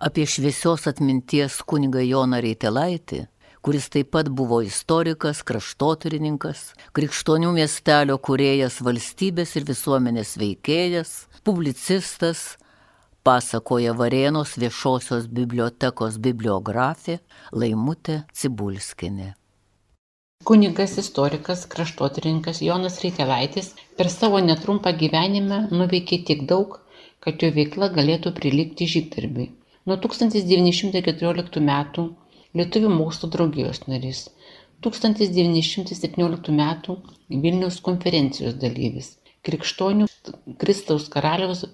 apie šviesios atminties kunigą Joną Reitelaitį, kuris taip pat buvo istorikas, kraštotyrininkas, krikštonių miestelio kuriejas, valstybės ir visuomenės veikėjas, publicistas, pasakoja Varėnos viešosios bibliotekos bibliografė Laimutė Cibulskinė. Kunigas istorikas, kraštotyrininkas Jonas Reitelaitis per savo netrumpą gyvenimą nuveikė tiek daug, kad jo veikla galėtų prilygti žygdarbiui. Nuo 1914 metų Lietuvių mokslo draugijos narys, 1917 metų Vilniaus konferencijos dalyvis, Krikštonių Kristaus karaliaus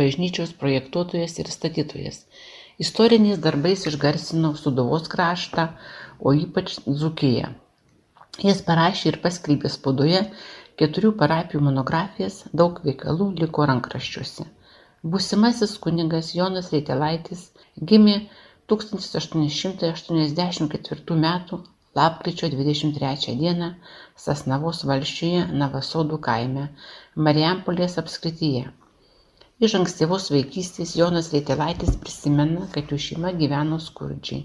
bažnyčios projektuotojas ir statytojas. Istoriniais darbais išgarsino Sudovos kraštą, o ypač Dzukiją. Jis parašė ir paskelbė spaudoje keturių parapijų monografijas, daug veikalų liko rankraščiuose. Būsimasis kunigas Jonas Reitelaitis gimė 1884 m. lapkričio 23 d. Sasnavos valsčiuje Navasodų kaime, Marijampolės apskrityje. Iš ankstyvos vaikystės Jonas Reitelaitis prisimena, kad jų šeima gyveno skurdžiai.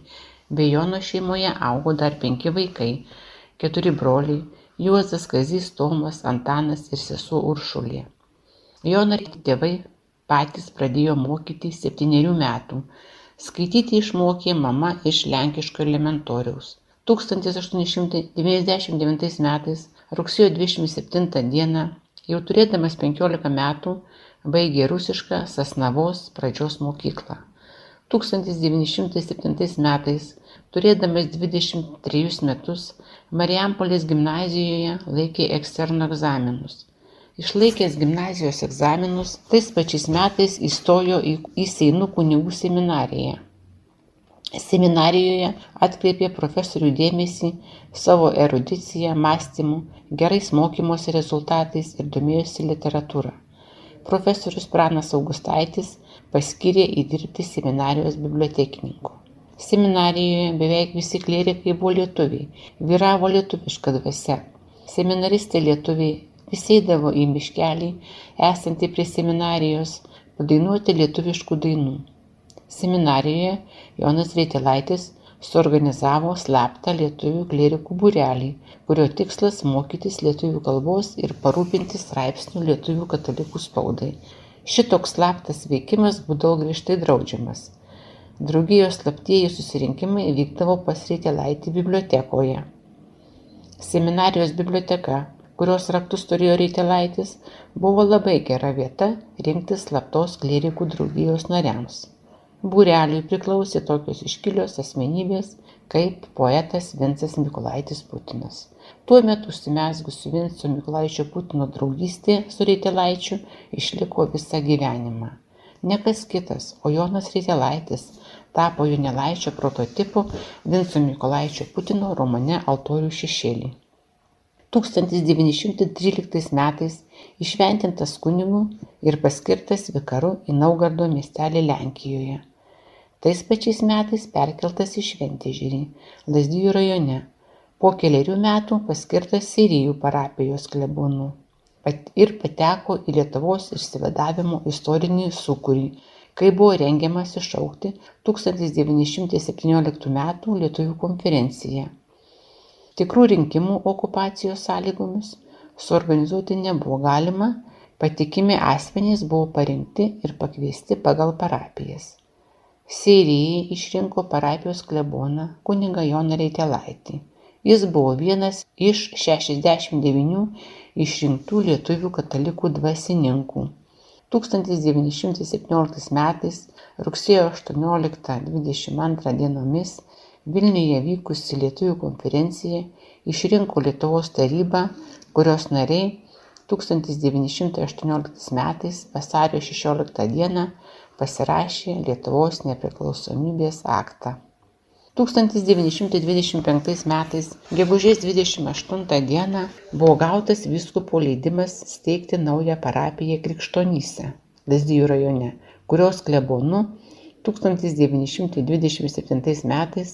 Be Jono šeimoje augo dar penki vaikai - keturi broliai - Juozas, Kazys, Tomas, Antanas ir sesuo Uršulė. Jono tėvai patys pradėjo mokyti septyniarių metų Skaityti išmokė mama iš lenkiško elementoriaus. 1899 metais rugsėjo 27 dieną, jau turėdamas 15 metų, baigė rusišką Sasnavos pradžios mokyklą. 1907 metais, turėdamas 23 metus, Marijampolės gimnazijoje laikė eksterno egzaminus išlaikęs gimnazijos egzaminus tais pačiais metais įstojo į, į Seinų kunigų seminariją. Seminarijoje atkreipė profesorių dėmesį savo erudicija, mąstymu, gerais mokymosi rezultatais ir domėjosi literatūra. Profesorius Pranas Augustaitis paskyrė įdirbti seminarijos bibliotekininku. Seminarijoje beveik visi klerikai buvo lietuviai, vyravo lietuviška dvasia. Seminaristai lietuviai Visi eidavo į miškelį, esantį prie seminarijos, padainuoti lietuviškų dainų. Seminarijoje Jonas Reitilaitis suorganizavo slaptą lietuvių klierikų būrelį, kurio tikslas mokytis lietuvių kalbos ir parūpinti straipsnių lietuvių katalikų spaudai. Šitoks slaptas veikimas būdavo griežtai draudžiamas. Draugijos slaptieji susirinkimai vykdavo pas Reitilaitį bibliotekoje. Seminarijos biblioteka kurios raktus turėjo Reitelaitis, buvo labai gera vieta rinktis slaptos klerikų draugijos nariams. Būreliui priklausė tokios iškilios asmenybės kaip poetas Vincas Mikulaitis Putinas. Tuo metu užsimesgusi Vinco Mikulaičio Putino draugystė su Reitelaičiu išliko visą gyvenimą. Ne kas kitas, o Jonas Reitelaitis tapo Jonelaičio prototipu Vinco Mikulaičio Putino romane Altorių šešėlį. 1913 metais įšventintas kunigu ir paskirtas vikaru į Naugardo miestelį Lenkijoje. Tais pačiais metais perkeltas į Šventežirį, Lazdijų rajone. Po keliarių metų paskirtas Sirijų parapijos klebonu ir pateko į Lietuvos išsivadavimo istorinį sukūrį, kai buvo rengiamas iššaukti 1917 m. Lietuvių konferenciją. Tikrų rinkimų okupacijos sąlygomis suorganizuoti nebuvo galima, patikimi asmenys buvo parinkti ir pakviesti pagal parapijas. Seirijai išrinko parapijos kleboną kunigą Joną Reitelaitį. Jis buvo vienas iš 69 išrinktų lietuvių katalikų dvasininkų. 1917 metais rugsėjo 18-22 dienomis vilniuje vykusi lietuvių konferencija išrinko lietuvos tarybą kurios nariai 1918 metais vasario 16 dieną pasirašė Lietuvos nepriklausomybės aktą. 1925 metais gegužės 28 dieną buvo gautas vyskupo leidimas steigti naują parapiją Krikštonyse, Lazdijų rajone, kurios klebonu 1927 metais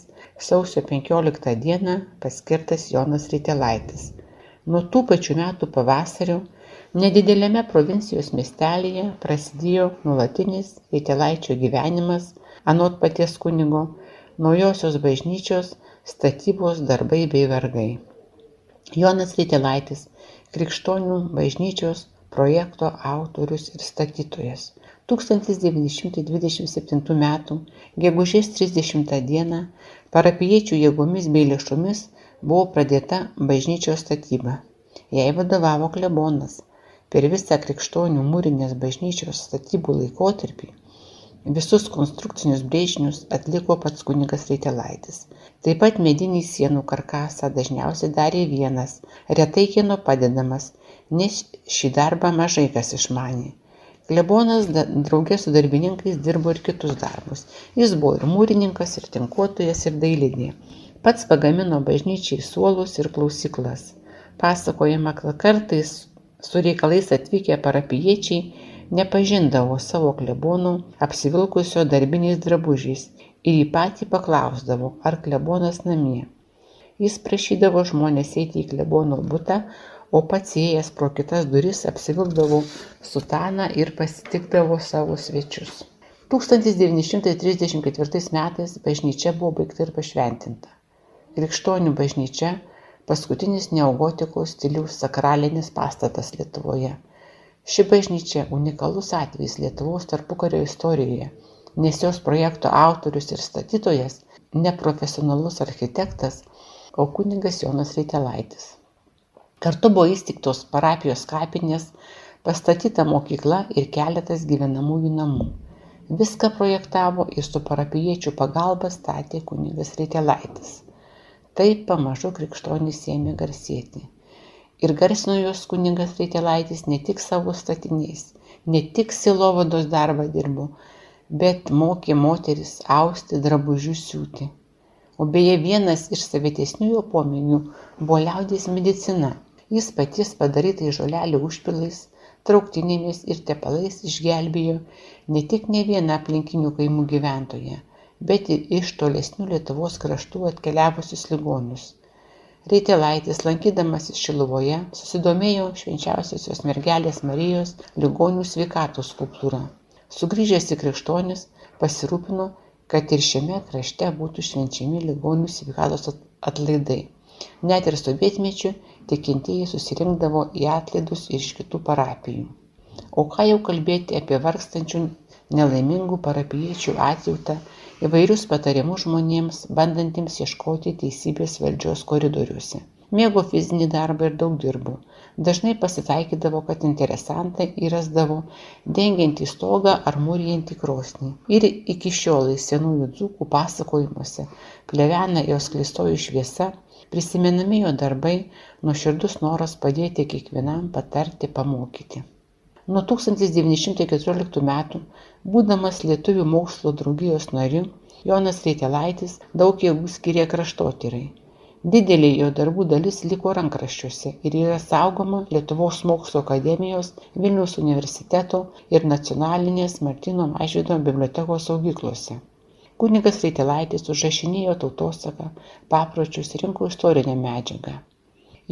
sausio 15 dieną paskirtas Jonas Ritelaitis. Nuo tų pačių metų pavasario nedideliame provincijos miestelėje prasidėjo nuolatinis Ritelaičio gyvenimas anot paties kunigo, naujosios bažnyčios statybos darbai bei vergai. Jonas Rytelaitis, Krikštonių bažnyčios projekto autorius ir statytojas. 1927 m. gegužės 30 d. parapiečių jėgomis bei lėšomis buvo pradėta bažnyčios statyba. Jai vadovavo klebonas. Per visą krikštonių mūrinės bažnyčios statybų laikotarpį visus konstrukcinius brėžinius atliko pats kunigas Reitelaitis. Taip pat medinį sienų karkasą dažniausiai darė vienas, retai kieno padedamas, nes šį darbą mažai kas išmanė. Klebonas draugė su darbininkais dirbo ir kitus darbus. Jis buvo ir mūrininkas, ir tinkuotojas, ir dailidė. Pats pagamino bažnyčiai suolus ir klausyklas. Pasakojama, kad kartais su reikalais atvykę parapiečiai nepažindavo savo klebonų apsivilkusio darbiniais drabužiais ir jį patį paklausdavo, ar klebonas namie. Jis prašydavo žmonės eiti į klebono butą, o pats įėjęs pro kitas duris apsivilkdavo sutaną ir pasitikdavo savo svečius. 1934 metais bažnyčia buvo baigta ir pašventinta. Krikštonių bažnyčia - paskutinis neogotikos stiliaus sakralinis pastatas Lietuvoje. Ši bažnyčia - unikalus atvejis Lietuvos tarpukario istorijoje, nes jos projekto autorius ir statytojas - neprofesionalus architektas, o kunigas Jonas Reitelaitis. Kartu buvo įsteigtos parapijos kapinės, pastatyta mokykla ir keletas gyvenamųjų namų. Viską projektavo ir su parapiečių pagalba statė kunigas Reitelaitis. Taip pamažu krikščionys ėmė garsėti. Ir garsino jos kunigas Reitelaitis ne tik savo statiniais, ne tik silovados darbą dirbo, bet mokė moteris austi drabužius siūti. O beje, vienas iš savitesnių jo pomėgių buvo liaudės medicina jis paties padarytais žolelių užpilais trauktinėmis ir tepalais išgelbėjo ne tik ne vieną aplinkinių kaimų gyventoją bet ir iš tolesnių lietuvos kraštų atkeliavusius ligonius Reitelaitis, lankydamasis Šiluvoje, susidomėjo švenčiausiosios mergelės Marijos ligonių sveikatos skulptūra. Sugrįžęs į krikštonis, pasirūpino, kad ir šiame krašte būtų švenčiami ligonių sveikatos atlaidai. Net ir sovietmečiu tikintieji susirinkdavo į atlaidus ir iš kitų parapijų. O ką jau kalbėti apie vargstančių nelaimingų parapiečių atjautą, įvairius patarimus žmonėms, bandantiems ieškoti teisybės valdžios koridoriuose. Mėgo fizinį darbą ir daug dirbo. Dažnai pasitaikydavo, kad interesantai įrasdavo dengiantį stogą ar mūrijantį krosnį. Ir iki šiolai senųjų dzūkų pasakojimuose plevena jos klistojų šviesa prisimenami jo darbai nuoširdus noras padėti kiekvienam patarti pamokyti. Nuo 1914 metų būdamas lietuvių mokslo draugijos nariu jonas reitelaitis daug jėgų skyrė kraštotyrai. Didelė jo darbų dalis liko rankraščiuose ir yra saugoma lietuvos mokslų akademijos vilniaus universiteto ir nacionalinės martyno mažvydo bibliotekos saugyklose kunigas Reitilaitis užrašinėjo tautosaką, papročius, rinko istorinę medžiagą.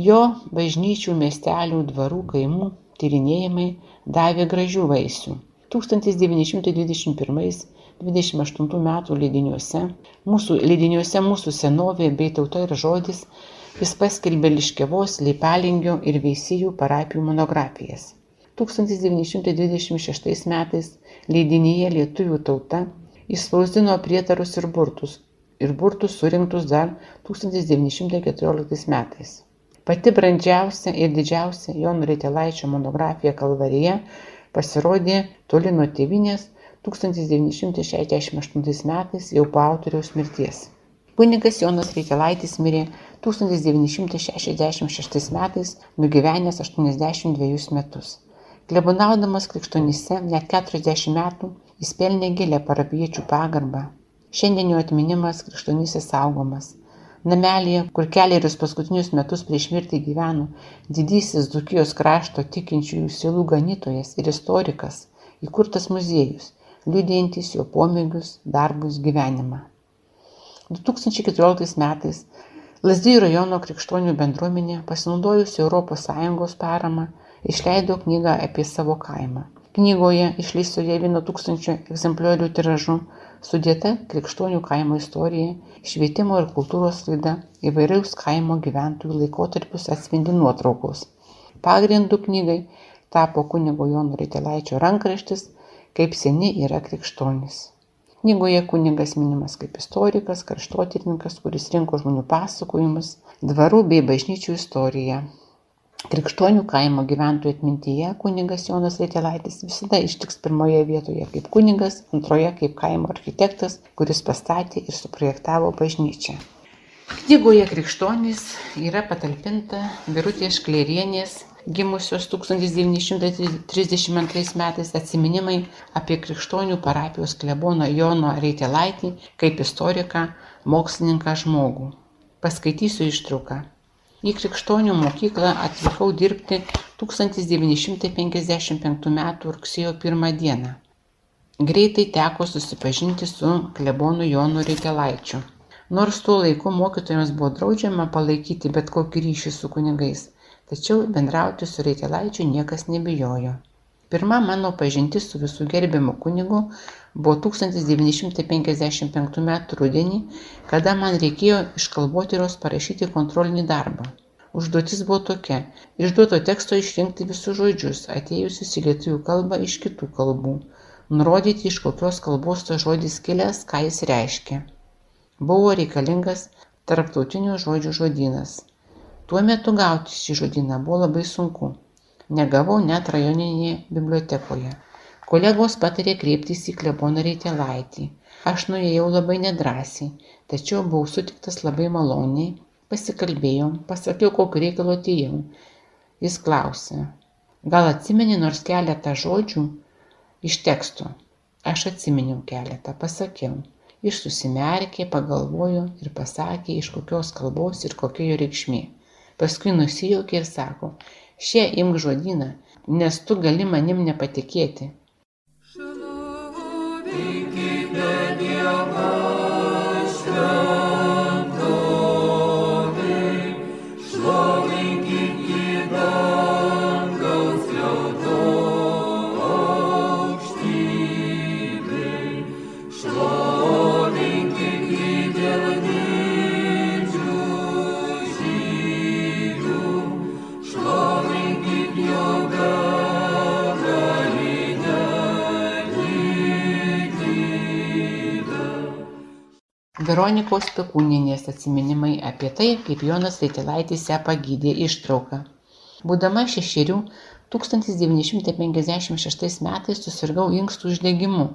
Jo bažnyčių, miestelių, dvarų, kaimų tyrinėjimai davė gražių vaisių. 1921-1928 metų leidiniuose, mūsų, leidiniuose mūsų senovė bei tauta ir žodis jis paskelbė Liškevos, Leipalingio ir Veisijų parapijų monografijas. 1926 metais leidinyje Lietuvių tauta išspausdino prietarus ir burtus ir burtus surinktus dar 1914 metais. Pati brandžiausia ir didžiausia Jono Reitelaičio monografija Kalvarija pasirodė toli nuo tėvinės 1968 metais jau po autoriaus mirties. Kunigas Jonas Reitelaitis mirė 1966 metais, nugyvenęs 82 metus. Klebonaudamas krikštonyse net 40 metų jis pelnė gilią parapijiečių pagarbą. Šiandien jo atminimas krikščionysės saugomas. Namelyje kur kelerius paskutinius metus prieš mirtį gyveno didysis dzūkijos krašto tikinčiųjų sielų ganytojas ir istorikas įkurtas muziejus liudijantis jo pomėgius darbus gyvenimą. 2014 metais Lazdijų rajono krikštonių bendruomenė, pasinaudojusi ES parama, išleido knygą apie savo kaimą Knygoje išleistoje 1000 egzempliorių tiražu sudėta krikštonių kaimo istorija, švietimo ir kultūros laida, įvairiaus kaimo gyventojų laikotarpius atspindi nuotraukos. Pagrindu knygai tapo kunigo Jono Ritelaičio rankraštis, kaip seni yra krikščionys. Knygoje kunigas minimas kaip istorikas, kraštotyrininkas, kuris rinko žmonių pasakojimus, dvarų bei bažnyčių istoriją. Krikštonių kaimo gyventojų atmintyje kunigas Jonas Ritelaitis visada ištiks pirmoje vietoje kaip kunigas, antroje kaip kaimo architektas, kuris pastatė ir suprojektavo bažnyčią. Knygoje Krikštonys yra patalpinta Birutės Klerienės gimusios 1932 metais atsiminimai apie krikštonių parapijos kleboną Jono Reitelaitį kaip istoriką, mokslininką žmogų. Paskaitysiu ištrauką. Į krikštonių mokyklą atvykau dirbti 1955 m. rugsėjo 1 d. Greitai teko susipažinti su klebonu Jonu Reitelaičiu. Nors tuo laiku mokytojams buvo draudžiama palaikyti bet kokį ryšį su kunigais, tačiau bendrauti su Reitelaičiu niekas nebijojo. Pirma mano pažintis su visų gerbiamu kunigu buvo 1955 m. rudenį, kada man reikėjo iš kalbotyros parašyti kontrolinį darbą. Užduotis buvo tokia - išduoto teksto išrinkti visus žodžius, atėjusius į lietuvių kalbą iš kitų kalbų, nurodyti iš kokios kalbos tas žodis kilęs, ką jis reiškia. Buvo reikalingas tarptautinių žodžių žodynas. Tuo metu gauti šį žodyną buvo labai sunku. Negavau net rajoninėje bibliotekoje. Kolegos patarė kreiptis į kleboną Reitelaitį. Aš nuėjau labai nedrasiai, tačiau buvau sutiktas labai maloniai, pasikalbėjom, pasakiau, kokį reikalą atėjau. Jis klausė, gal atsimeni nors keletą žodžių iš teksto? Aš atsiminiau keletą, pasakiau. Iš susimerkė, pagalvojo ir pasakė, iš kokios kalbos ir kokia jo reikšmė paskui nusijuokė ir sako še imk žodyną nes tu gali manim nepatikėti Veronikos Pekūnienės atsiminimai apie tai, kaip Jonas Vaitilaitis ją pagydė ištrauką. Būdama šešerių, 1956 metais susirgau inkstų uždegimu.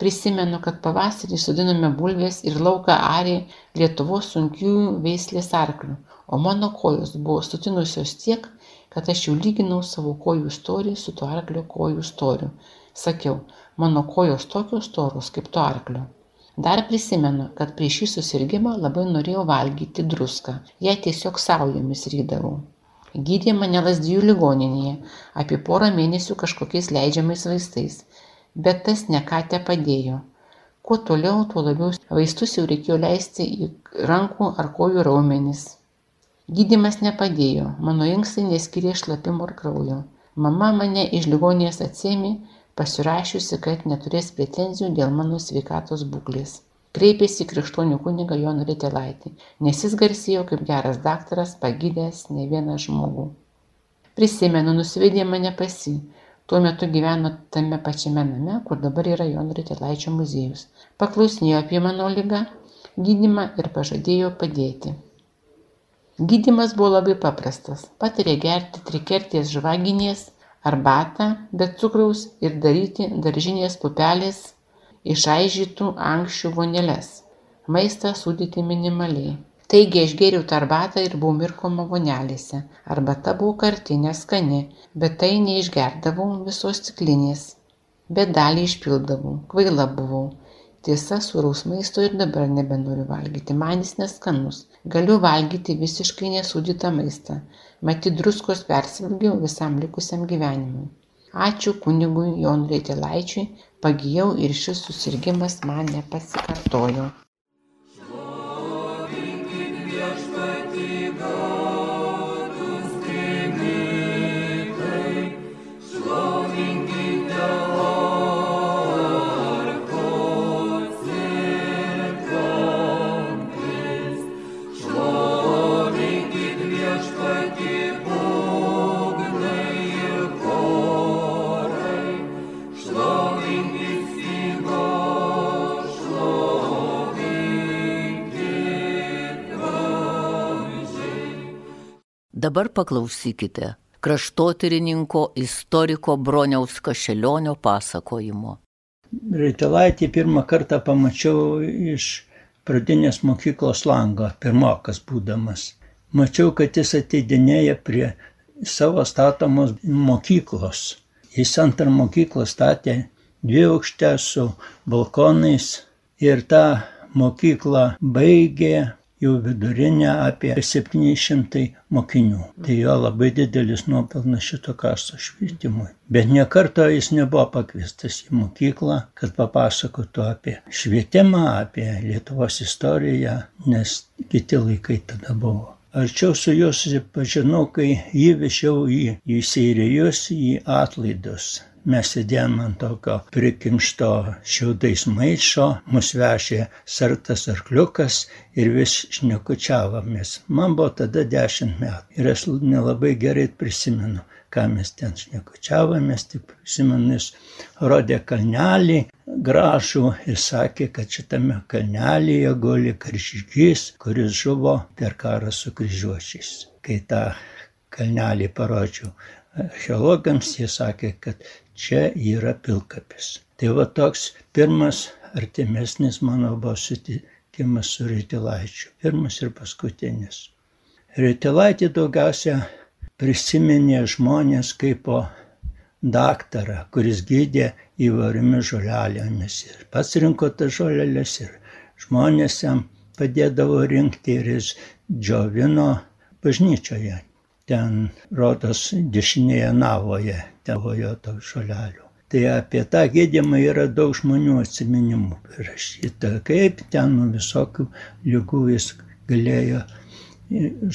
Prisimenu, kad pavasarį sudinome bulvės ir lauką arė Lietuvos sunkiųjų veislės arklių, o mano kojos buvo sutinusios tiek, kad aš jau lyginau savo kojų storį su to arklio kojų storiu. Sakiau, mano kojos tokios storos kaip to arklio dar prisimenu kad prieš šį susirgimą labai norėjau valgyti druską. Ją tiesiog saujomis rydavau. Gydė mane lazdijų ligoninėje apie porą mėnesių kažkokiais leidžiamais vaistais. Bet tas ne ką tepadėjo kuo toliau tuo labiau vaistus jau reikėjo leisti į rankų ar kojų raumenis. Gydymas nepadėjo. Mano inkstai neskyrė šlapimo ir kraujo. Mama mane iš ligoninės atsėmė pasirašiusi, kad neturės pretenzijų dėl mano sveikatos būklės. Kreipėsi krikštonių kunigą Joną Retelaitį, nes jis garsėjo kaip geras daktaras, pagydęs ne vieną žmogų. Prisimenu, nusivedė mane pasi. Tuo metu gyveno tame pačiame name, kur dabar yra Jono Retelaičio muziejus. Paklausinėjo apie mano lygą, gydimą ir pažadėjo padėti. Gydimas buvo labai paprastas. Patarė gerti trikerties žvaginės arbatą be cukraus ir daryti daržinės pupelės išaižytų ankščių voneles. Maistą sudėti minimaliai. Taigi aš gėriau tą arbatą ir buvau mirkoma vonelėse. Arbata buvo karti, neskani, bet tai neišgerdavau visos stiklinės. Bet dalį išpildavau, kvaila buvau. Tiesa, sūraus maisto ir dabar nebenoriu valgyti, man jis neskanus. Galiu valgyti visiškai nesūdytą maistą, matyt druskos persivalgiau visam likusiam gyvenimui. Ačiū kunigui jonui raitilaičiui pagijau ir šis susirgimas man nepasikartojo Dabar paklausykite kraštotyrininko istoriko Broniaus Kašelionio pasakojimo. Reitelaitį pirmą kartą pamačiau iš pradinės mokyklos lango, pirmokas būdamas. Mačiau, kad jis ateidinėja prie savo statomos mokyklos. Jis antrą mokyklą statė dvi aukštę su balkonais ir tą mokyklą baigė jau vidurinę apie 700 mokinių. Tai jo labai didelis nuopelnas šito kasto švietimui. Bet niekarto jis nebuvo pakviestas į mokyklą, kad papasakotų apie švietimą, apie Lietuvos istoriją, nes kiti laikai tada buvo. Arčiau su juo susipažinau, kai jį vežiau į, į Seirijus, į atlaidus. Mes sėdėjom ant tokio prikimšto šiaudais maišo, mus vežė sartas arkliukas ir vis šnekučiavomės. Man buvo tada dešimt metų ir aš nelabai gerai prisimenu ką mes ten šnekučiavomės, tik prisimenu, jis rodė kalnelį gražų ir sakė, kad šitame kalnelėje guli karžygys, kuris žuvo per karą su kryžiuočiais. Kai tą kalnelį parodžiau archeologams, jie sakė, kad čia yra pilkapis. Tai va toks pirmas artimesnis mano buvo sutikimas su Rytilaičiu. Pirmas ir paskutinis. Rytilaitį daugiausia prisiminė žmonės kaip daktarą, kuris gydė įvairiomis žolelėmis. Ir pats rinko tas žolelės ir žmonės jam padėdavo rinkti ir jis džiovino bažnyčioje. Ten rodos dešinėje navoje tevojo to žolelių. Tai apie tą gydimą yra daug žmonių atsiminimų rašyta, kaip ten nuo visokių lygų jis galėjo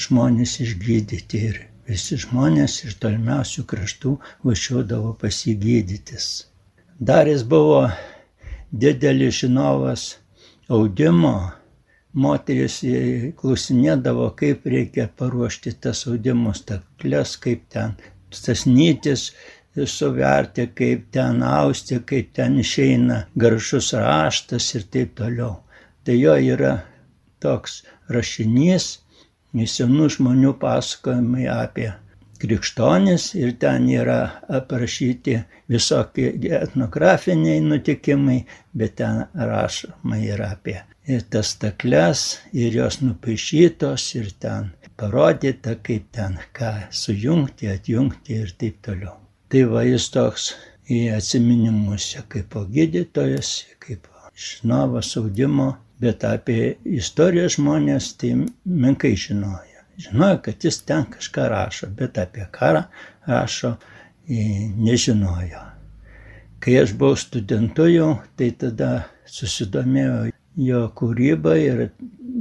žmonės išgydyti ir visi žmonės iš tolimiausių kraštų važiuodavo pasigydytis. Dar jis buvo didelis žinovas audimo, moteris klausinėdavo, kaip reikia paruošti tas audimo staklės, kaip ten tas nytis suverti, kaip ten austi, kaip ten išeina gražus raštas ir taip toliau. Tai jo yra toks rašinys senų žmonių pasakojimai apie krikštonis ir ten yra aprašyti visokie etnografiniai nutikimai, bet ten rašoma yra apie ir tas stakles ir jos nupaišytos ir ten parodyta, kaip ten ką sujungti, atjungti ir taip toliau. Tai va jis toks į atsiminimuose kaip gydytojas, kaip žinovas audimo bet apie istoriją žmonės tai menkai žinojo. Žinojo, kad jis ten kažką rašo, bet apie karą rašo nežinojo. Kai aš buvau studentu jau, tai tada susidomėjau jo kūrybą ir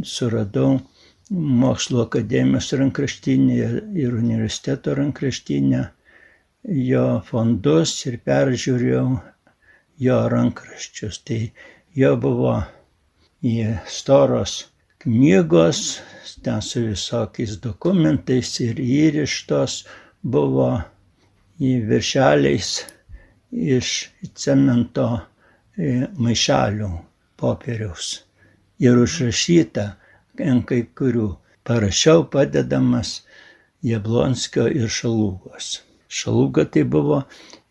suradau mokslo akademijos rankraštinę ir universiteto rankraštinę jo fondus ir peržiūrėjau jo rankraščius. Tai jo buvo į storos knygos, ten su visokiais dokumentais ir įrištos buvo į viršeliais iš cemento e, maišelių popieriaus ir užrašyta ant kai kurių. Parašiau padedamas Jablonskio ir Šalūgos. Šalūga tai buvo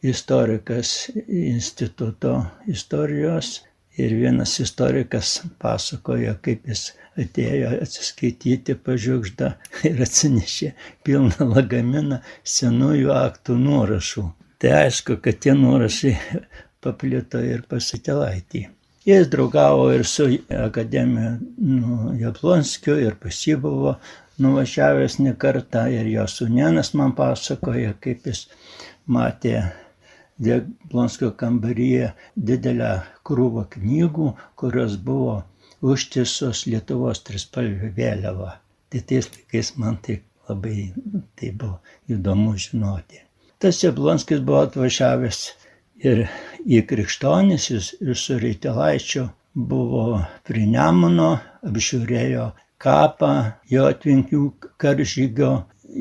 istorikas instituto istorijos Ir vienas istorikas pasakojo, kaip jis atėjo atsiskaityti pažiūgždą ir atsinešė pilną lagaminą senųjų aktų nuorašų. Tai aišku, kad tie nuorašai paplito ir pasitelaitį. Jis draugavo ir su akademija nu, Jablonskiu ir pasibuvo nuvažiavęs ne kartą ir jo sunenas man pasakoja, kaip jis matė Jablonskio kambaryje didelę krūvą knygų, kurios buvo užtiesos Lietuvos trispalvė vėliava. Tai tais laikais man tai labai tai buvo įdomu žinoti. Tas Jablonskis buvo atvažiavęs ir į Krikštonis, ir su Reitelaičiu buvo prie Nemuno, apžiūrėjo kapą, jo atvinkių karžygio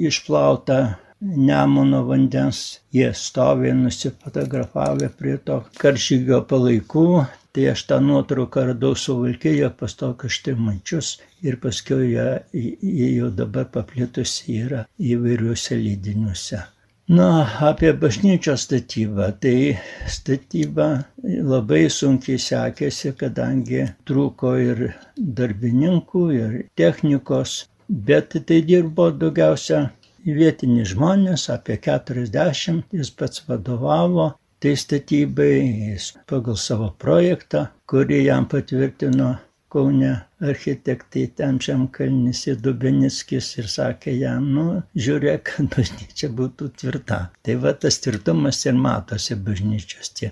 išplautą Nemuno vandens. Jie stovė nusifotografavę prie to karžygio palaikų. Tai aš tą nuotrauką radau suvalkėje pas tokius štimaičius ir paskui jie, jie jau dabar paplitusi yra įvairiuose lydiniuose. Na, apie bažnyčios statybą. Tai statyba labai sunkiai sekėsi, kadangi trūko ir darbininkų, ir technikos, bet tai dirbo daugiausia vietiniai žmonės, apie 40, jis pats vadovavo tai statybai, jis pagal savo projektą, kurį jam patvirtino Kaune architektai Temčiam Kalnis ir Dubenickis ir sakė jam, nu, žiūrėk, kad bažnyčia būtų tvirta. Tai va tas tvirtumas ir matosi bažnyčios tie.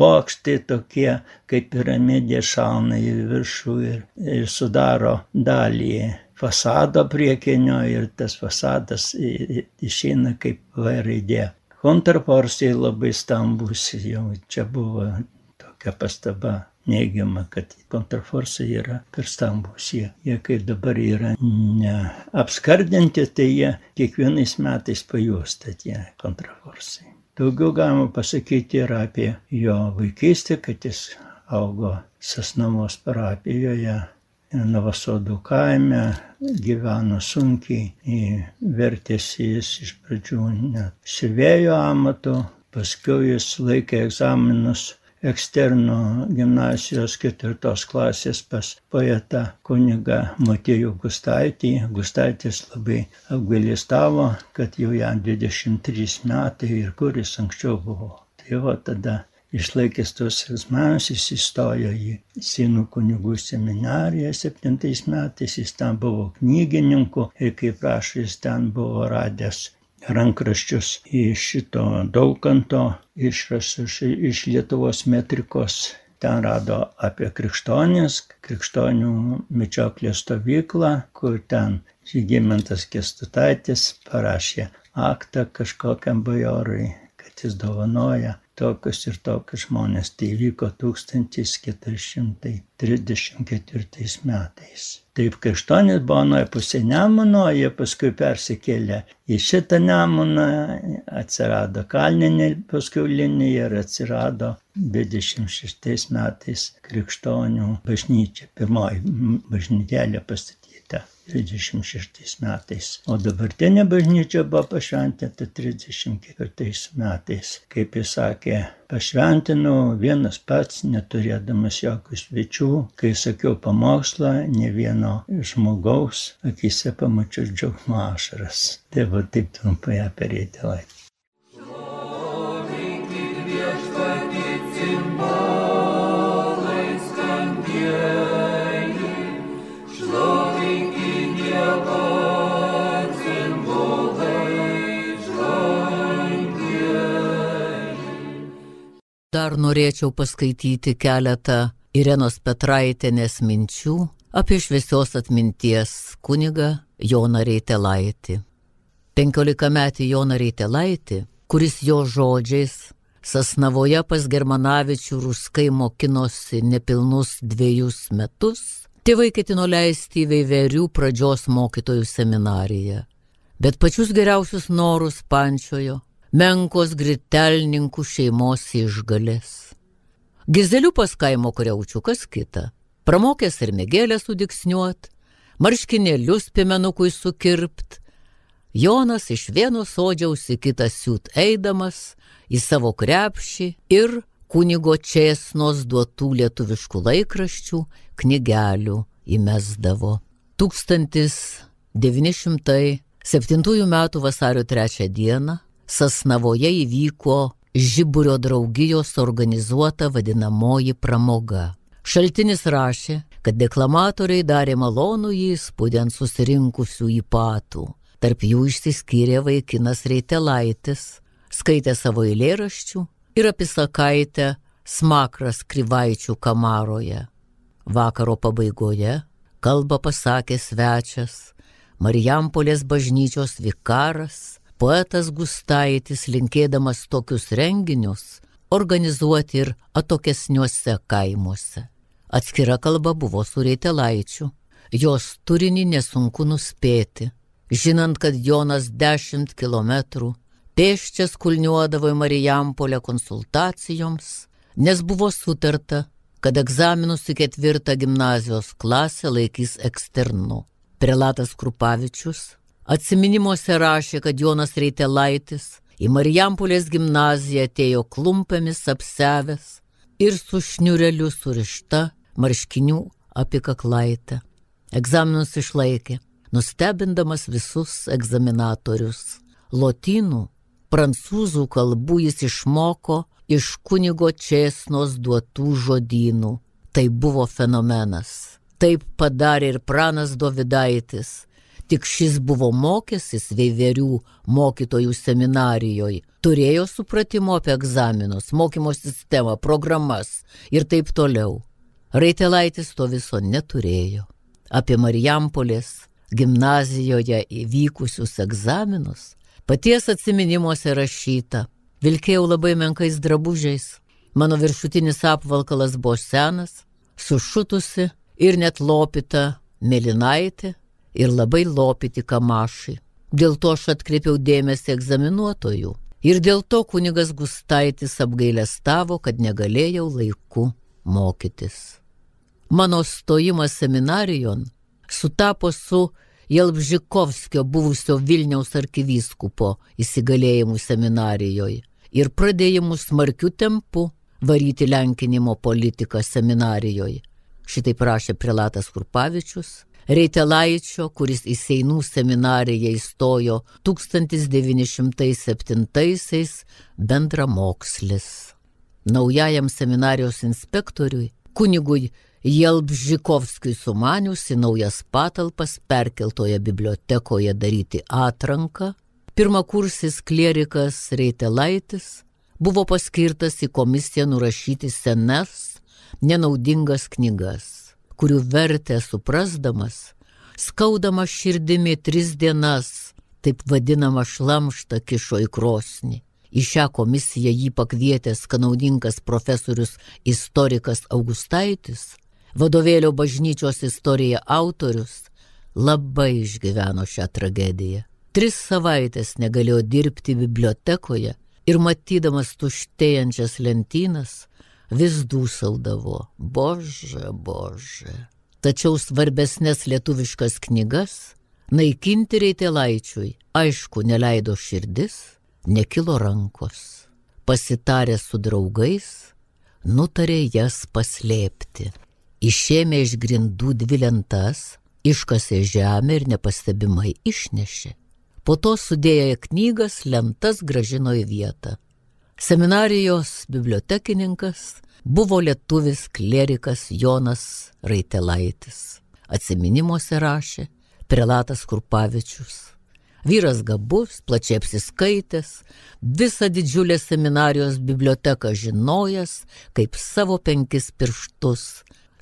Bokštai tokie, kaip piramidė šauna į viršų ir, ir sudaro dalį fasado priekinio ir tas fasadas išeina kaip V raidė kontrforsai labai stambus, jau čia buvo tokia pastaba neigiama, kad kontrforsai yra per stambus. Jie, jie kaip dabar yra neapskardinti, tai jie kiekvienais metais pajuosta tie kontrforsai. Daugiau galima pasakyti ir apie jo vaikystę, kad jis augo Sasnavos parapijoje Navasodų kaime, gyveno sunkiai, vertėsi jis iš pradžių net siuvėjo amato, paskui jis laikė egzaminus eksterno gimnasijos ketvirtos klasės pas poetą kunigą Motiejų Gustaitį. Gustaitis labai apgailistavo, kad jau jam 23 metai ir kuris anksčiau buvo. Tai va tada išlaikęs tuos egzaminus, jis įstojo į Sinų kunigų seminariją septintais metais, jis ten buvo knygininku ir kaip rašo, jis ten buvo radęs rankraščius iš šito daukanto išrašus iš Lietuvos metrikos. Ten rado apie krikštonis, krikštonių mečioklės stovyklą, kur ten Žygimantas Kestutaitis parašė aktą kažkokiam bajorui, jis dovanoja tokius ir tokius žmonės. Tai vyko 1434 metais. Taip, kai aštuonis buvo nuo pusė Nemuno, jie paskui persikėlė į šitą Nemuną, atsirado Kalninė paskui linija ir atsirado 26 metais Krikštonių bažnyčia, pirmoji bažnytelė pastatyta 36 metais. O dabartinė bažnyčia buvo pašventinta 34 metais. Kaip jis sakė, pašventinau vienas pats, neturėdamas jokių svečių. Kai sakiau pamokslą, ne vieno žmogaus akise pamačiau džiaugsmo ašaras. Tai va taip trumpai apie reikalą. Dar norėčiau paskaityti keletą Irenos Petraitėnės minčių apie šviesios atminties kunigą Joną Reitelaitį. Penkiolika metį Joną Reitelaitį, kuris jo žodžiais Sasnavoje pas Germanavičių ruskai mokinosi nepilnus dviejus metus, tėvai ketino leisti į veiverių pradžios mokytojų seminariją. Bet pačius geriausius norus pančiojo menkos gritelninkų šeimos išgalės. Gizelių pas kaimo kreučiukas kita, pramokęs ir mėgėlę sudiksniuot, marškinėlius pimenukui sukirpt, Jonas iš vieno sodžiaus į kitą siūt eidamas į savo krepšį ir kunigo česnos duotų lietuviškų laikraščių knygelių įmesdavo. 1907 m. vasario 3 d. Sasnavoje įvyko Žiburio draugijos organizuota vadinamoji pramoga. Šaltinis rašė, kad deklamatoriai darė malonų įspūdį ant susirinkusių į patų. Tarp jų išsiskyrė vaikinas Reitelaitis, skaitė savo eilėraščių ir apisakaitę smakras kryvaičių kamaroje. Vakaro pabaigoje kalbą pasakė svečias, Marijampolės bažnyčios vikaras Poetas Gustaitis, linkėdamas tokius renginius, organizuoti ir atokesniuose kaimuose. Atskira kalba buvo su reitelaičiu. Jos turinį nesunku nuspėti, žinant, kad Jonas dešimt kilometrų pėščias kulniuodavo į Marijampolę konsultacijoms, nes buvo sutarta, kad egzaminus į ketvirtą gimnazijos klasę laikys eksternu. Prelatas Krupavičius atsiminimuose rašė, kad Jonas Reitelaitis į Marijampolės gimnaziją atėjo klumpėmis apsevęs ir su šniureliu surišta marškinių apikaklaitę. Egzaminus išlaikė, nustebindamas visus egzaminatorius. Lotynų, prancūzų kalbų jis išmoko iš kunigo Česnos duotų žodynų. Tai buvo fenomenas. Taip padarė ir pranas Dovidaitis. Tik šis buvo mokęsis veiverių mokytojų seminarijoje, turėjo supratimo apie egzaminus, mokymo sistemą, programas ir taip toliau. Raitelaitis to viso neturėjo. Apie Marijampolės gimnazijoje įvykusius egzaminus paties atminimuose rašyta Vilkėjau labai menkais drabužiais. Mano viršutinis apvalkalas buvo senas, sušutusi ir net lopita melinaitė ir labai lopyti kamašai. Dėl to aš atkreipiau dėmesį egzaminuotojų. Ir dėl to kunigas Gustaitis apgailestavo, kad negalėjau laiku mokytis. Mano stojimas seminarijon sutapo su Jelbžikovskio buvusio Vilniaus arkivyskupo įsigalėjimu seminarijoje ir pradėjimu smarkiu tempu varyti lenkinimo politiką seminarijoje. Šitai prašė prelatas Kurpavičius, Reitelaičio, kuris į Seinų seminariją įstojo 1907-aisiais bendramokslis. Naujajam seminarijos inspektoriui, kunigui Jelbžikovskijui sumanius į naujas patalpas perkeltoje bibliotekoje daryti atranką, Pirmakursis klierikas Reitelaitis buvo paskirtas į komisiją nurašyti senas, nenaudingas knygas, kurių vertę suprasdamas, skaudama širdimi tris dienas, taip vadinamą šlamštą kišo į krosnį. Į šią komisiją jį pakvietęs kanaudinkas profesorius istorikas Augustaitis, vadovėlio bažnyčios istorija autorius, labai išgyveno šią tragediją. Tris savaitės negalėjo dirbti bibliotekoje ir matydamas tuštėjančias lentynas, vis dūsaudavo, bože, bože. Tačiau svarbesnės lietuviškas knygas naikinti reitelaičiui, aišku, neleido širdis, nekilo rankos. Pasitarę su draugais, nutarė jas paslėpti. Išėmė iš grindų dvi lentas, iškasė žemę ir nepastebimai išnešė. Po to sudėję knygas lentas gražino į vietą. Seminarijos bibliotekininkas buvo lietuvis klerikas Jonas Raitelaitis. Atsiminimuose rašė prelatas Kurpavičius. Vyras gabus, plačiai apsiskaitęs, visą didžiulę seminarijos biblioteką žinojęs, kaip savo penkis pirštus,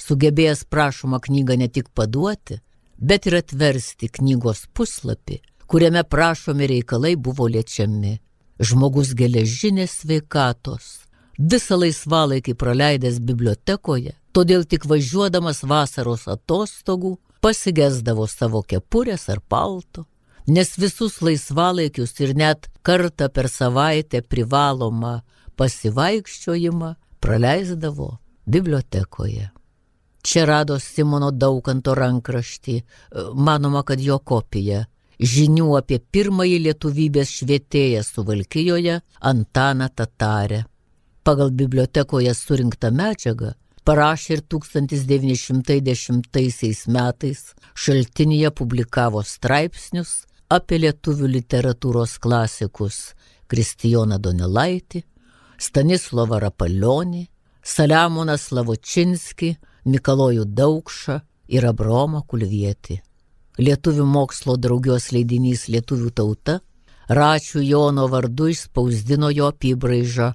sugebėjęs prašomą knygą ne tik paduoti, bet ir atversti knygos puslapį kuriame prašomi reikalai buvo liečiami. Žmogus geležinės sveikatos, visą laisvalaikį praleidęs bibliotekoje, todėl tik važiuodamas vasaros atostogų pasigesdavo savo kepurės ar palto, nes visus laisvalaikius ir net kartą per savaitę privalomą pasivaikščiojimą praleisdavo bibliotekoje. Čia rado Simono Daukanto rankraštį, manoma, kad jo kopija žinių apie pirmąjį lietuvybės švietėją Suvalkijoje Antaną Tatarę. Pagal bibliotekoje surinktą medžiagą parašė ir 1910 metais šaltinėje publikavo straipsnius apie lietuvių literatūros klasikus Kristijoną Donelaitį, Stanislovą Rapalionį, Saliamoną Slavočinskį, Mikalojų Daukšą ir Abromą Kulvietį. Lietuvių mokslo draugijos leidinys Lietuvių tauta Račių Jono vardu išspausdino jo apibraižą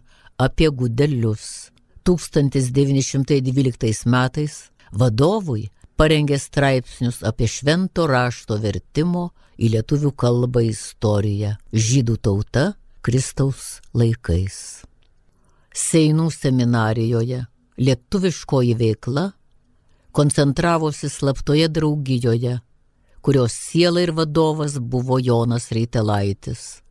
apie gudelius. 1912 metais vadovui parengė straipsnius apie švento rašto vertimo į lietuvių kalbą istoriją Žydų tauta Kristaus laikais. Seinų seminarijoje lietuviškoji veikla koncentravosi slaptoje draugijoje kurios siela ir vadovas buvo Jonas Reitelaitis.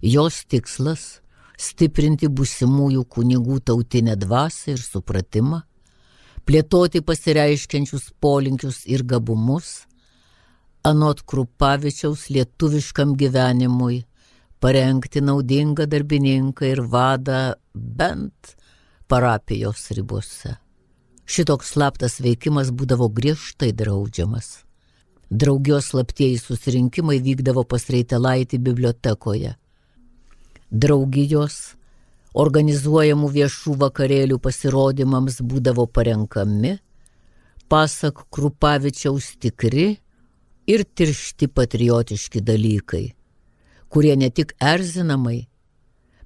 Jos tikslas - stiprinti busimųjų kunigų tautinę dvasę ir supratimą, plėtoti pasireiškiančius polinkius ir gabumus, anot Krupavičiaus lietuviškam gyvenimui, parengti naudingą darbininką ir vadą bent parapijos ribose. Šitoks slaptas veikimas būdavo griežtai draudžiamas. Draugijos slaptieji susirinkimai vykdavo pas Reitelaitį bibliotekoje. Draugijos organizuojamų viešų vakarėlių pasirodymams būdavo parenkami, pasak Krupavičiaus tikri ir tiršti patriotiški dalykai, kurie ne tik erzinamai,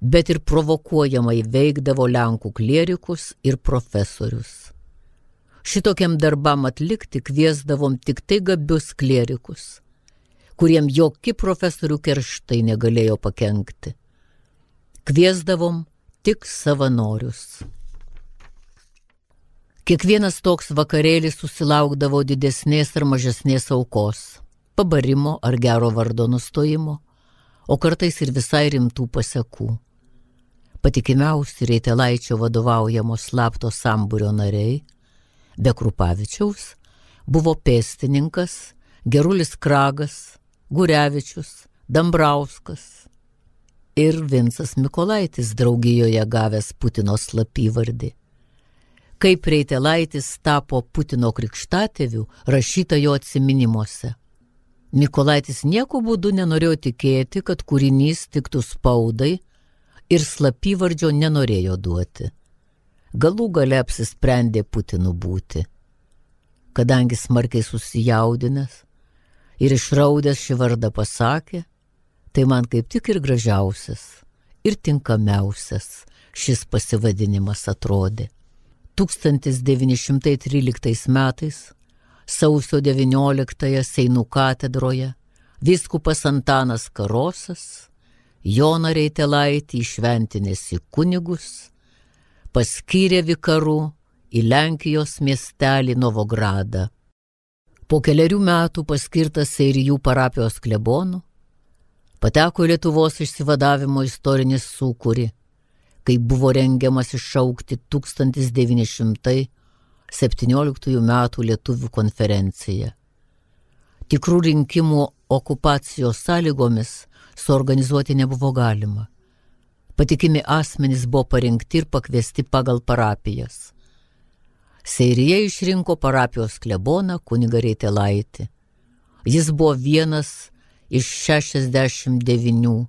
bet ir provokuojamai veikdavo Lenkų klierikus ir profesorius. Šitokiam darbam atlikti kviesdavom tik tai gabius klierikus, kuriem joki profesorių kerštai negalėjo pakengti. Kviesdavom tik savanorius. Kiekvienas toks vakarėlis susilaukdavo didesnės ar mažesnės aukos - pabarimo ar gero vardo nustojimo, o kartais ir visai rimtų pasiekų. Patikimiausi Reitelaičio vadovaujamos slapto sambūrio nariai Be Krupavičiaus buvo pėstininkas, Gerulis Kragas, Gurevičius, Dambrauskas ir Vincas Mikolaitis draugijoje gavęs Putino slapyvardį. Kaip Reitelaitis tapo Putino krikštatėvių, rašyta jo atsiminimuose. Mikolaitis nieko būdu nenorėjo tikėti, kad kūrinys tiktų spaudai ir slapyvardžio nenorėjo duoti galų gale apsisprendė Putinu būti. Kadangi smarkiai susijaudinęs ir išraudęs šį vardą pasakė, tai man kaip tik ir gražiausias, ir tinkamiausias šis pasivadinimas atrodė. 1913 metais, sausio 19-ąją Seinų katedroje, viskupas Antanas Karosas, Joną Reitelaitį išventinės į kunigus, paskyrė vikarų į Lenkijos miestelį Novogradą. Po keliarių metų paskirtas Seirijų parapijos klebonų, pateko Lietuvos išsivadavimo istorinis sūkuri, kai buvo rengiamas iššaukti 1917 m. Lietuvių konferencija. Tikrų rinkimų okupacijos sąlygomis suorganizuoti nebuvo galima Patikimi asmenys buvo parinkti ir pakviesti pagal parapijas. Seirija išrinko parapijos kleboną kuniga Reitelaitį. Jis buvo vienas iš 69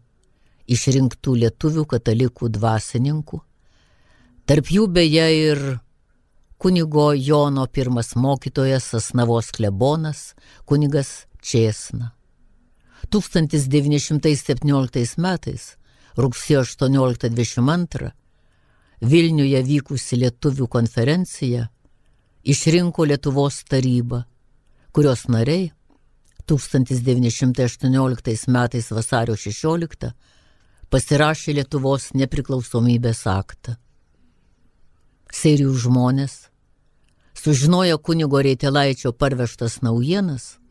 išrinktų lietuvių katalikų dvasininkų. Tarp jų beje ir kunigo Jono pirmas mokytojas Asnavos klebonas, kunigas Česna. 1917 metais rugsėjo 18-22 Vilniuje vykusi lietuvių konferencija išrinko Lietuvos tarybą, kurios nariai 1918 metais vasario 16 pasirašė Lietuvos nepriklausomybės aktą. Serijų žmonės, sužinoję kunigo Reitelaičio parvežtas naujienas,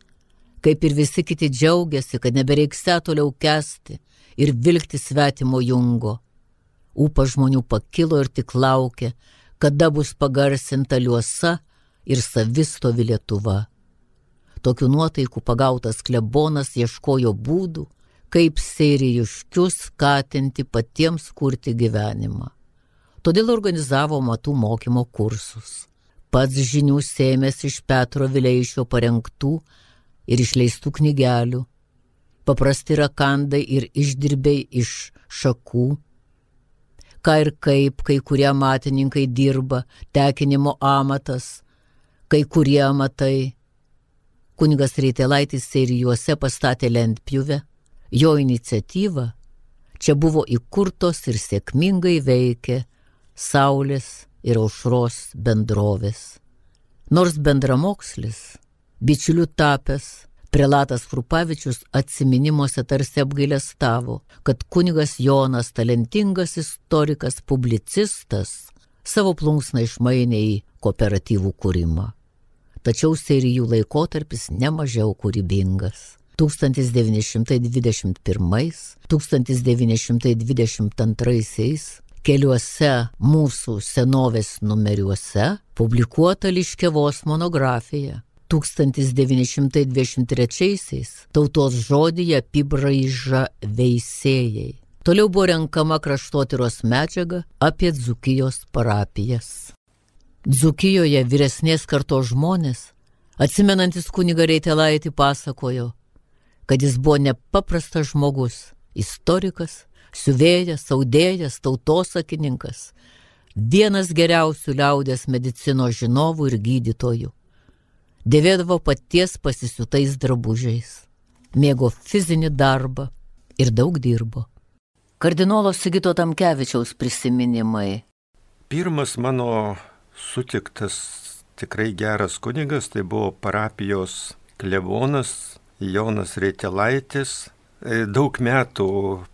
kaip ir visi kiti džiaugiasi, kad nebereiks toliau kesti ir vilkti svetimo jungo. Upa žmonių pakilo ir tik laukė, kada bus pagarsinta liuosa ir savistovi Lietuva. Tokių nuotaikų pagautas klebonas ieškojo būdų, kaip seirijuškius skatinti patiems kurti gyvenimą. Todėl organizavo matų mokymo kursus. Pats žinių sėmės iš Petro Vileišio parengtų ir išleistų knygelių, paprasti rakandai ir išdirbiai iš šakų. Ką ir kaip kai kurie matininkai dirba, tekinimo amatas, kai kurie amatai. Kunigas Reitelaitis serijuose pastatė lentpjuvę, jo iniciatyva čia buvo įkurtos ir sėkmingai veikė Saulės ir aušros bendrovės. Nors bendramokslis, bičiulių tapęs, Prelatas Krupavičius atsiminimuose tarsi apgailestavo, kad kunigas Jonas, talentingas istorikas, publicistas, savo plunksną išmainė į kooperatyvų kūrimą. Tačiau serijų laikotarpis nemažiau kūrybingas. 1921-1922 keliuose mūsų senovės numeriuose publikuota Liškevos monografija. 1923-aisiais tautos žodyje apibraiža veisėjai. Toliau buvo renkama kraštotyros medžiaga apie Dzukijos parapijas. Dzukijoje vyresnės kartos žmonės, atsimenantis kuniga Reitelaitį, pasakojo, kad jis buvo nepaprastas žmogus, istorikas, siuvėjas, audėjas, tautosakininkas, vienas geriausių liaudės medicinos žinovų ir gydytojų. Dėvėdavo paties pasisiutais drabužiais, mėgo fizinį darbą ir daug dirbo. Kardinolo Sigito Tamkevičiaus prisiminimai. Pirmas mano sutiktas tikrai geras kunigas tai buvo parapijos klevonas Jonas Reitelaitis, E, daug metų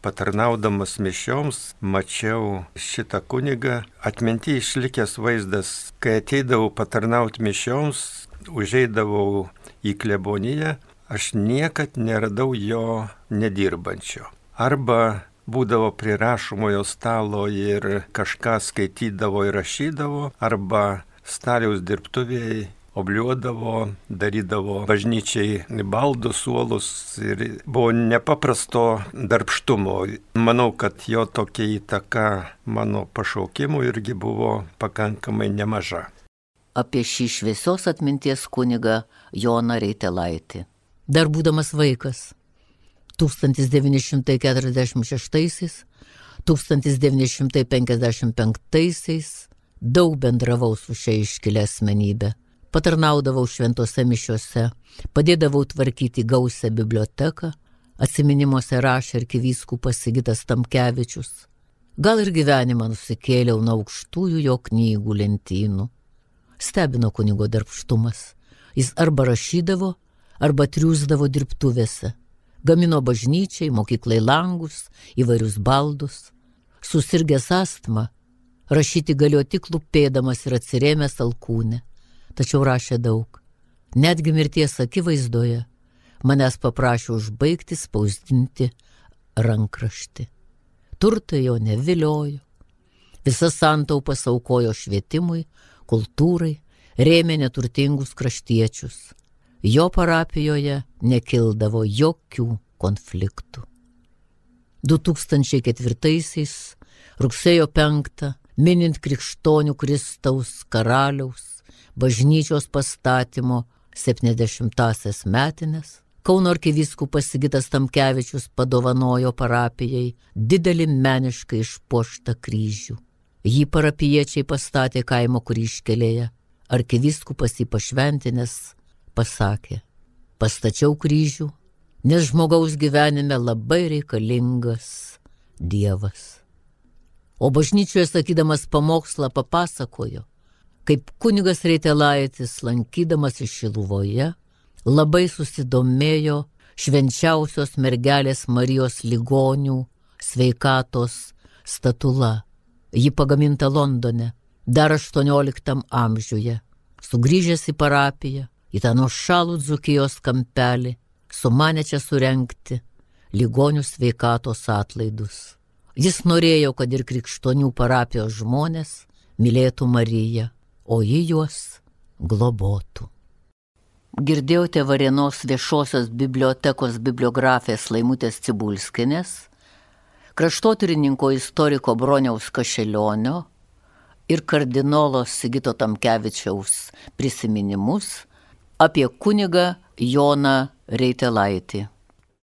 patarnaudamas mišioms mačiau šitą kunigą. Atminti išlikęs vaizdas, kai ateidavau patarnauti mišioms, užeidavau į kleboniją, aš niekad neradau jo nedirbančio. Arba būdavo prie rašomojo stalo ir kažką skaitydavo ir rašydavo, arba staliaus dirbtuvėje obliuodavo, darydavo bažnyčiai baldus, suolus ir buvo nepaprasto darbštumo. Manau, kad jo tokia įtaka mano pašaukimų irgi buvo pakankamai nemaža. Apie šį šviesios atminties kunigą Joną Reitelaitį. Dar būdamas vaikas, 1940-1955 daug bendravau su šia iškilė asmenybė patarnaudavau šventose mišiuose, padėdavau tvarkyti gausią biblioteką, atminimuose rašė arkivyskupas Sigitas Tamkevičius. Gal ir gyvenimą nusikėliau nuo aukštųjų jo knygų lentynų. Stebino kunigo darbštumas. Jis arba rašydavo, arba triūsdavo dirbtuvėse. Gamino bažnyčiai, mokyklai langus, įvairius baldus. Susirgęs astma, rašyti galėjo tik lūpėdamas ir atsirėmęs alkūnę tačiau rašė daug. Netgi mirties akivaizdoje manęs paprašė užbaigti spausdinti rankraštį. Turtai jo neviliojo. Visas santaupas aukojo švietimui, kultūrai, rėmė neturtingus kraštiečius. Jo parapijoje nekildavo jokių konfliktų. 2004-aisiais, rugsėjo 5, minint Krikštonių Kristaus karaliaus bažnyčios pastatymo 70-asias metinės, Kauno arkivyskupas Sigitas Tamkevičius padovanojo parapijai didelį meniškai išpoštą kryžių. Jį parapiečiai pastatė kaimo kryškelėje. Arkivyskupas jį pašventinės pasakė, pastačiau kryžių, nes žmogaus gyvenime labai reikalingas Dievas. O bažnyčioje sakydamas pamokslą papasakojo, kaip kunigas Reitelaitis, lankydamas iš Šiluvoje, labai susidomėjo švenčiausios mergelės Marijos ligonių sveikatos statula. Ji pagaminta Londone dar 18 amžiuje. Sugrįžęs į parapiją, į tą nuošalų dzukijos kampelį, sumanė čia surenkti ligonių sveikatos atlaidus. Jis norėjo, kad ir krikštonių parapijos žmonės mylėtų Mariją, o ji juos globotų. Girdėjote Varienos viešosios bibliotekos bibliografės Laimutės Cibulskinės, kraštotyrininko istoriko Broniaus Kašelionio ir kardinolo Sigito Tamkevičiaus prisiminimus apie kunigą Joną Reitelaitį.